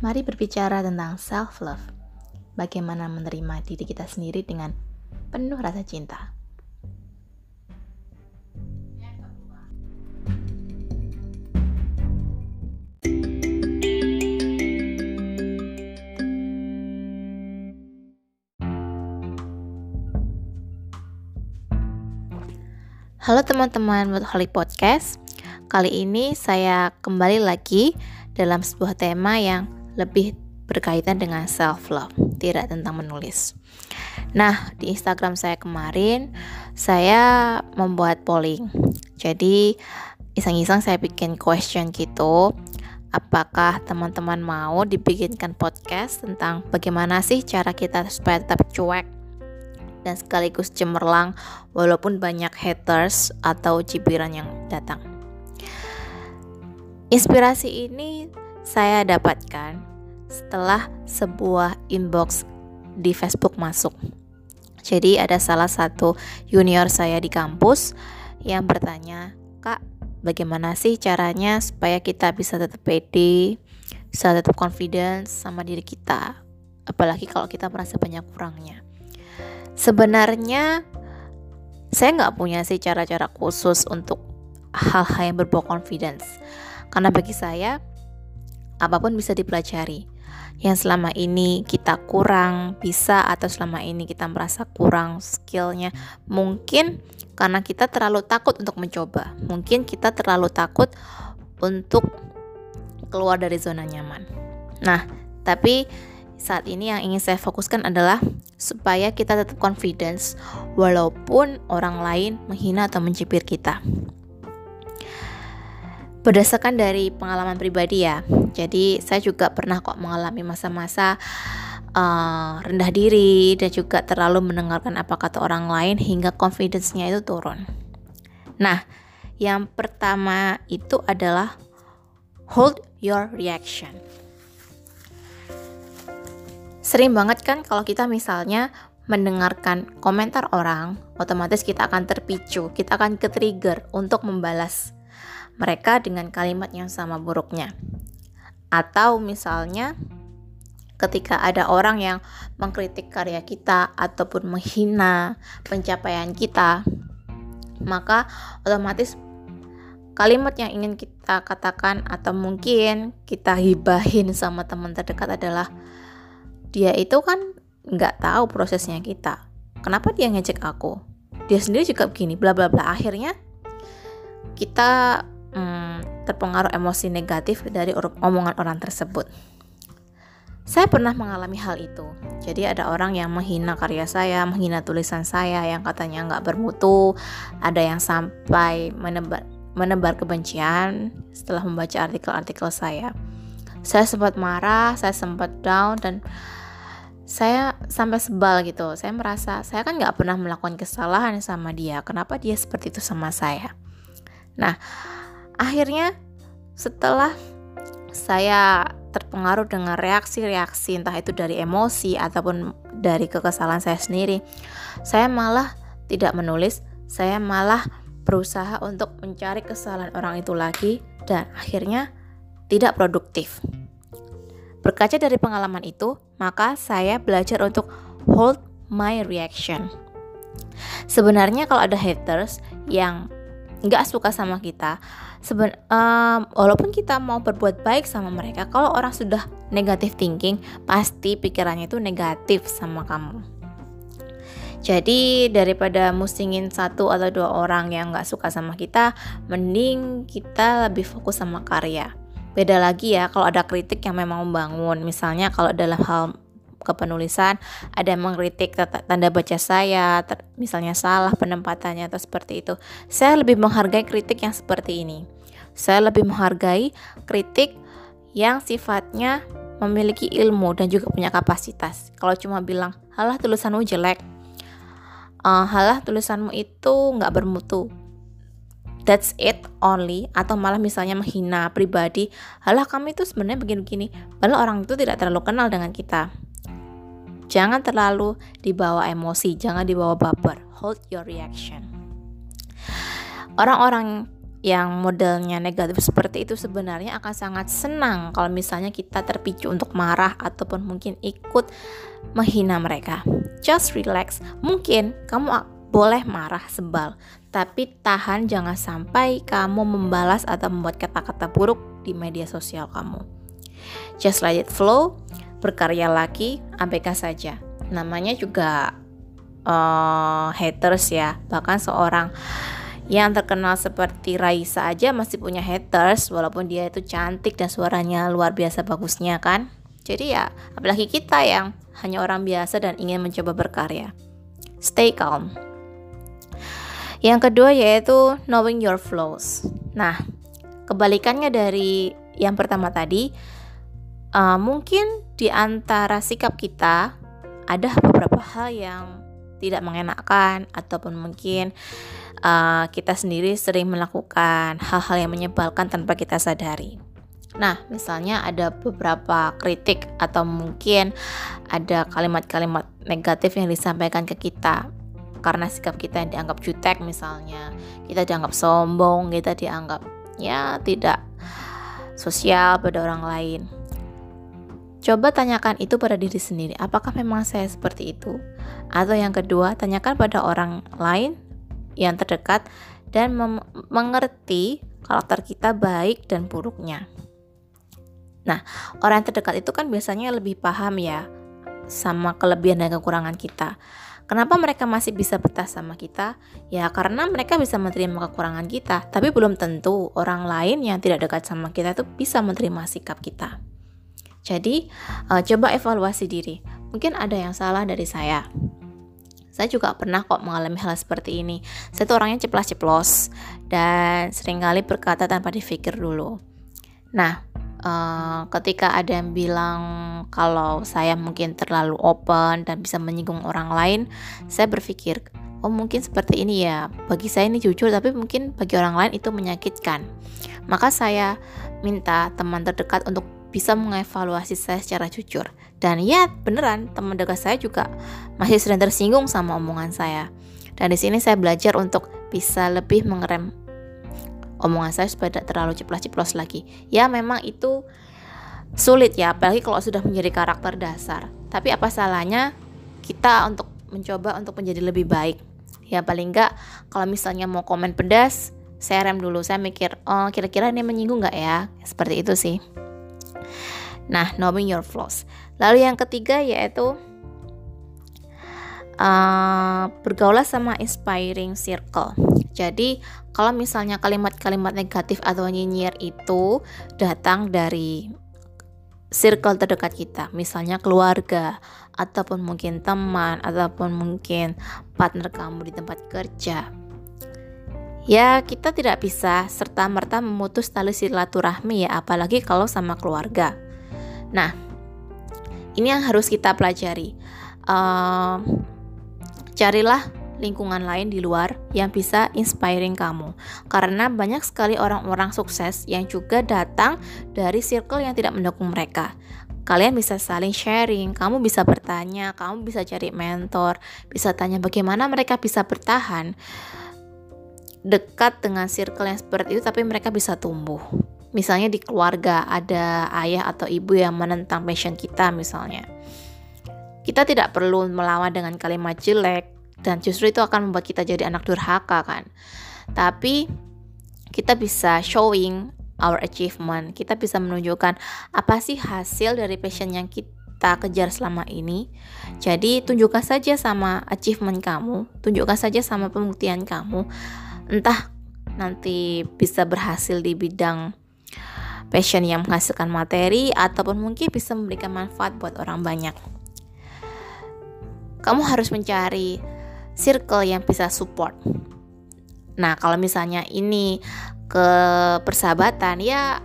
Mari berbicara tentang self-love. Bagaimana menerima diri kita sendiri dengan penuh rasa cinta. Halo teman-teman Workaholic Podcast. Kali ini saya kembali lagi dalam sebuah tema yang lebih berkaitan dengan self love, tidak tentang menulis. Nah, di Instagram saya kemarin saya membuat polling. Jadi iseng-iseng saya bikin question gitu. Apakah teman-teman mau dibikinkan podcast tentang bagaimana sih cara kita supaya tetap cuek dan sekaligus cemerlang walaupun banyak haters atau cibiran yang datang. Inspirasi ini saya dapatkan setelah sebuah inbox di Facebook masuk. Jadi ada salah satu junior saya di kampus yang bertanya, "Kak, bagaimana sih caranya supaya kita bisa tetap pede, bisa tetap confidence sama diri kita?" Apalagi kalau kita merasa banyak kurangnya. Sebenarnya saya nggak punya sih cara-cara khusus untuk hal-hal yang berbau confidence. Karena bagi saya apa pun bisa dipelajari. Yang selama ini kita kurang bisa atau selama ini kita merasa kurang skillnya mungkin karena kita terlalu takut untuk mencoba. Mungkin kita terlalu takut untuk keluar dari zona nyaman. Nah, tapi saat ini yang ingin saya fokuskan adalah supaya kita tetap confidence walaupun orang lain menghina atau mencibir kita. Berdasarkan dari pengalaman pribadi ya, jadi saya juga pernah kok mengalami masa-masa uh, rendah diri dan juga terlalu mendengarkan apa kata orang lain hingga confidence-nya itu turun. Nah, yang pertama itu adalah hold your reaction. Sering banget kan kalau kita misalnya mendengarkan komentar orang, otomatis kita akan terpicu, kita akan ke-trigger untuk membalas mereka dengan kalimat yang sama buruknya. Atau misalnya ketika ada orang yang mengkritik karya kita ataupun menghina pencapaian kita, maka otomatis kalimat yang ingin kita katakan atau mungkin kita hibahin sama teman terdekat adalah dia itu kan nggak tahu prosesnya kita. Kenapa dia ngecek aku? Dia sendiri juga begini bla bla bla. Akhirnya kita hmm, terpengaruh emosi negatif dari omongan orang tersebut. Saya pernah mengalami hal itu. Jadi ada orang yang menghina karya saya menghina tulisan saya yang katanya nggak bermutu ada yang sampai menebar menebar kebencian setelah membaca artikel-artikel saya. Saya sempat marah saya sempat down dan saya sampai sebal gitu. Saya merasa saya kan nggak pernah melakukan kesalahan sama dia. Kenapa dia seperti itu sama saya? Nah akhirnya setelah saya terpengaruh dengan reaksi-reaksi entah itu dari emosi ataupun dari kekesalan saya sendiri saya malah tidak menulis saya malah berusaha untuk mencari kesalahan orang itu lagi dan akhirnya tidak produktif Berkaca dari pengalaman itu, maka saya belajar untuk hold my reaction. Sebenarnya kalau ada haters yang nggak suka sama kita, seben um, walaupun kita mau berbuat baik sama mereka, kalau orang sudah negatif thinking, pasti pikirannya itu negatif sama kamu. Jadi daripada musingin satu atau dua orang yang nggak suka sama kita, mending kita lebih fokus sama karya beda lagi ya kalau ada kritik yang memang membangun misalnya kalau dalam hal kepenulisan. Ada yang mengkritik tanda baca saya misalnya salah penempatannya atau seperti itu. Saya lebih menghargai kritik yang seperti ini. Saya lebih menghargai kritik yang sifatnya memiliki ilmu dan juga punya kapasitas. Kalau cuma bilang halah tulisanmu jelek. Uh, halah tulisanmu itu nggak bermutu. That's it only. Atau malah misalnya menghina pribadi halah kami itu sebenarnya begini-begini. Padahal orang itu tidak terlalu kenal dengan kita jangan terlalu dibawa emosi jangan dibawa baper hold your reaction orang-orang yang modelnya negatif seperti itu sebenarnya akan sangat senang kalau misalnya kita terpicu untuk marah ataupun mungkin ikut menghina mereka. Just relax. Mungkin kamu boleh marah sebal, tapi tahan jangan sampai kamu membalas atau membuat kata-kata buruk di media sosial kamu. Just let it flow, berkarya lagi, abaikan saja. Namanya juga uh, haters ya, bahkan seorang yang terkenal seperti Raisa aja masih punya haters walaupun dia itu cantik dan suaranya luar biasa bagusnya kan. Jadi ya apalagi kita yang hanya orang biasa dan ingin mencoba berkarya. Stay calm. Yang kedua yaitu knowing your flaws. Nah kebalikannya dari yang pertama tadi uh, mungkin di antara sikap kita ada beberapa hal yang tidak mengenakan ataupun mungkin uh, kita sendiri sering melakukan hal-hal yang menyebalkan tanpa kita sadari. Nah, misalnya ada beberapa kritik atau mungkin ada kalimat-kalimat negatif yang disampaikan ke kita karena sikap kita yang dianggap jutek misalnya, kita dianggap sombong, kita dianggap ya tidak sosial pada orang lain. Coba tanyakan itu pada diri sendiri, apakah memang saya seperti itu? Atau yang kedua, tanyakan pada orang lain yang terdekat dan mengerti karakter kita baik dan buruknya. Nah, orang yang terdekat itu kan biasanya lebih paham ya sama kelebihan dan kekurangan kita. Kenapa mereka masih bisa betah sama kita? Ya karena mereka bisa menerima kekurangan kita, tapi belum tentu orang lain yang tidak dekat sama kita itu bisa menerima sikap kita. Jadi, uh, coba evaluasi diri. Mungkin ada yang salah dari saya. Saya juga pernah kok mengalami hal seperti ini. Saya tuh orangnya ceplas-ceplos dan sering kali berkata tanpa dipikir dulu. Nah, uh, ketika ada yang bilang kalau saya mungkin terlalu open dan bisa menyinggung orang lain, saya berpikir, oh mungkin seperti ini ya. Bagi saya ini jujur, tapi mungkin bagi orang lain itu menyakitkan. Maka saya minta teman terdekat untuk bisa mengevaluasi saya secara jujur. Dan ya beneran teman dekat saya juga masih sering tersinggung sama omongan saya. Dan di sini saya belajar untuk bisa lebih mengerem omongan saya supaya tidak terlalu ceplos-ceplos lagi. Ya memang itu sulit ya, apalagi kalau sudah menjadi karakter dasar. Tapi apa salahnya kita untuk mencoba untuk menjadi lebih baik. Ya paling enggak kalau misalnya mau komen pedas, saya rem dulu. Saya mikir, oh kira-kira ini menyinggung nggak ya? Seperti itu sih. Nah, knowing your flaws. Lalu yang ketiga yaitu uh, bergaulah sama inspiring circle. Jadi, kalau misalnya kalimat-kalimat negatif atau nyinyir itu datang dari circle terdekat kita, misalnya keluarga, ataupun mungkin teman, ataupun mungkin partner kamu di tempat kerja. Ya, kita tidak bisa serta-merta memutus tali silaturahmi ya, apalagi kalau sama keluarga. Nah, ini yang harus kita pelajari. Uh, carilah lingkungan lain di luar yang bisa inspiring kamu. Karena banyak sekali orang-orang sukses yang juga datang dari circle yang tidak mendukung mereka. Kalian bisa saling sharing, kamu bisa bertanya, kamu bisa cari mentor, bisa tanya bagaimana mereka bisa bertahan dekat dengan circle yang seperti itu tapi mereka bisa tumbuh. Misalnya di keluarga ada ayah atau ibu yang menentang passion kita misalnya. Kita tidak perlu melawan dengan kalimat jelek dan justru itu akan membuat kita jadi anak durhaka kan. Tapi kita bisa showing our achievement. Kita bisa menunjukkan apa sih hasil dari passion yang kita kejar selama ini? Jadi tunjukkan saja sama achievement kamu tunjukkan saja sama pembuktian kamu entah nanti bisa berhasil di bidang passion yang menghasilkan materi ataupun mungkin bisa memberikan manfaat buat orang banyak. Kamu harus mencari circle yang bisa support. Nah, kalau misalnya ini ke persahabatan, ya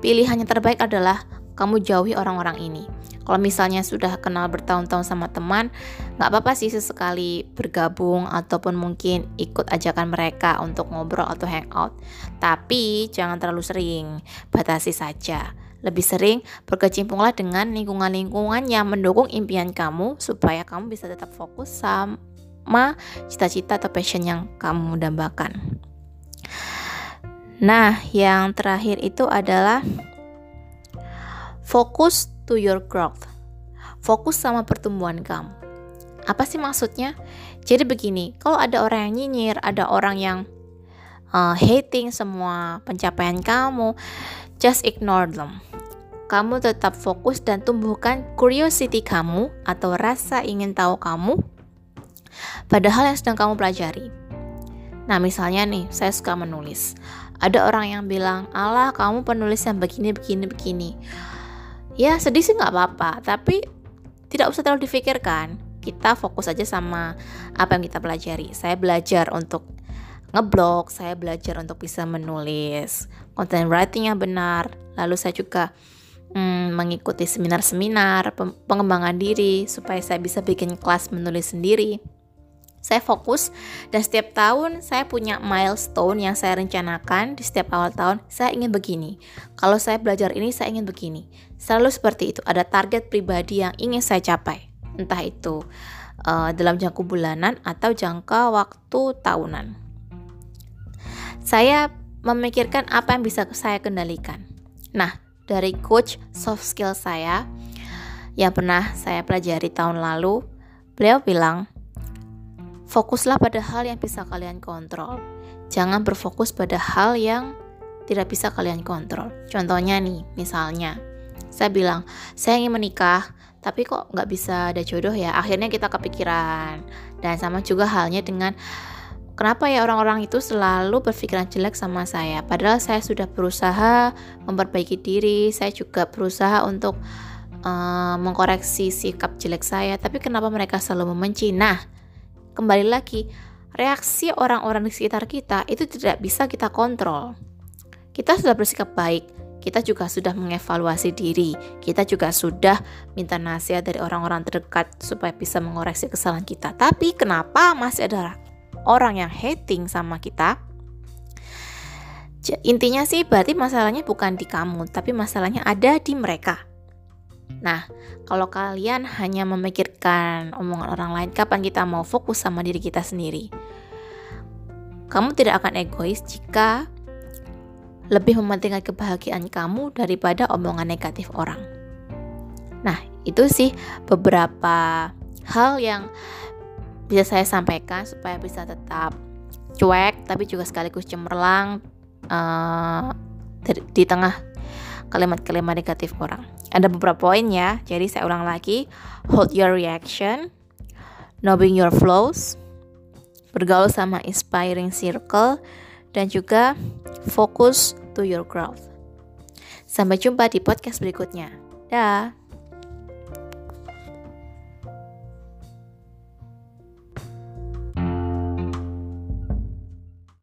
pilihannya terbaik adalah kamu jauhi orang-orang ini. Kalau misalnya sudah kenal bertahun-tahun sama teman, nggak apa-apa sih sesekali bergabung ataupun mungkin ikut ajakan mereka untuk ngobrol atau hangout. Tapi jangan terlalu sering, batasi saja. Lebih sering berkecimpunglah dengan lingkungan-lingkungan yang mendukung impian kamu supaya kamu bisa tetap fokus sama cita-cita atau passion yang kamu dambakan. Nah, yang terakhir itu adalah fokus to your growth. Fokus sama pertumbuhan kamu. Apa sih maksudnya? Jadi begini, kalau ada orang yang nyinyir, ada orang yang uh, hating semua pencapaian kamu, just ignore them. Kamu tetap fokus dan tumbuhkan curiosity kamu atau rasa ingin tahu kamu pada hal yang sedang kamu pelajari. Nah, misalnya nih, saya suka menulis. Ada orang yang bilang, "Allah, kamu penulis yang begini, begini, begini." Ya, sedih sih nggak apa-apa, tapi tidak usah terlalu difikirkan. Kita fokus aja sama apa yang kita pelajari. Saya belajar untuk ngeblog, saya belajar untuk bisa menulis content writing yang benar. Lalu saya juga hmm, mengikuti seminar-seminar pengembangan diri supaya saya bisa bikin kelas menulis sendiri. Saya fokus dan setiap tahun saya punya milestone yang saya rencanakan di setiap awal tahun. Saya ingin begini. Kalau saya belajar ini saya ingin begini. Selalu seperti itu. Ada target pribadi yang ingin saya capai. Entah itu uh, dalam jangka bulanan atau jangka waktu tahunan. Saya memikirkan apa yang bisa saya kendalikan. Nah, dari coach soft skill saya yang pernah saya pelajari tahun lalu, beliau bilang, Fokuslah pada hal yang bisa kalian kontrol. Jangan berfokus pada hal yang tidak bisa kalian kontrol. Contohnya nih, misalnya, saya bilang, saya ingin menikah, tapi kok nggak bisa ada jodoh ya? Akhirnya kita kepikiran. Dan sama juga halnya dengan kenapa ya orang-orang itu selalu berpikiran jelek sama saya. Padahal saya sudah berusaha memperbaiki diri, saya juga berusaha untuk uh, mengkoreksi sikap jelek saya, tapi kenapa mereka selalu membenci? Nah, kembali lagi, reaksi orang-orang di sekitar kita itu tidak bisa kita kontrol. Kita sudah bersikap baik, kita juga sudah mengevaluasi diri, kita juga sudah minta nasihat dari orang-orang terdekat supaya bisa mengoreksi kesalahan kita. Tapi kenapa masih ada orang yang hating sama kita? Intinya sih berarti masalahnya bukan di kamu, tapi masalahnya ada di mereka. Nah, kalau kalian hanya memikirkan omongan orang lain, kapan kita mau fokus sama diri kita sendiri? Kamu tidak akan egois jika lebih mementingkan kebahagiaan kamu daripada omongan negatif orang. Nah, itu sih beberapa hal yang bisa saya sampaikan supaya bisa tetap cuek tapi juga sekaligus cemerlang uh, di tengah kalimat-kalimat negatif orang. Ada beberapa poin ya, jadi saya ulang lagi. Hold your reaction, knowing your flows, bergaul sama inspiring circle, dan juga fokus to your growth. Sampai jumpa di podcast berikutnya. Dah.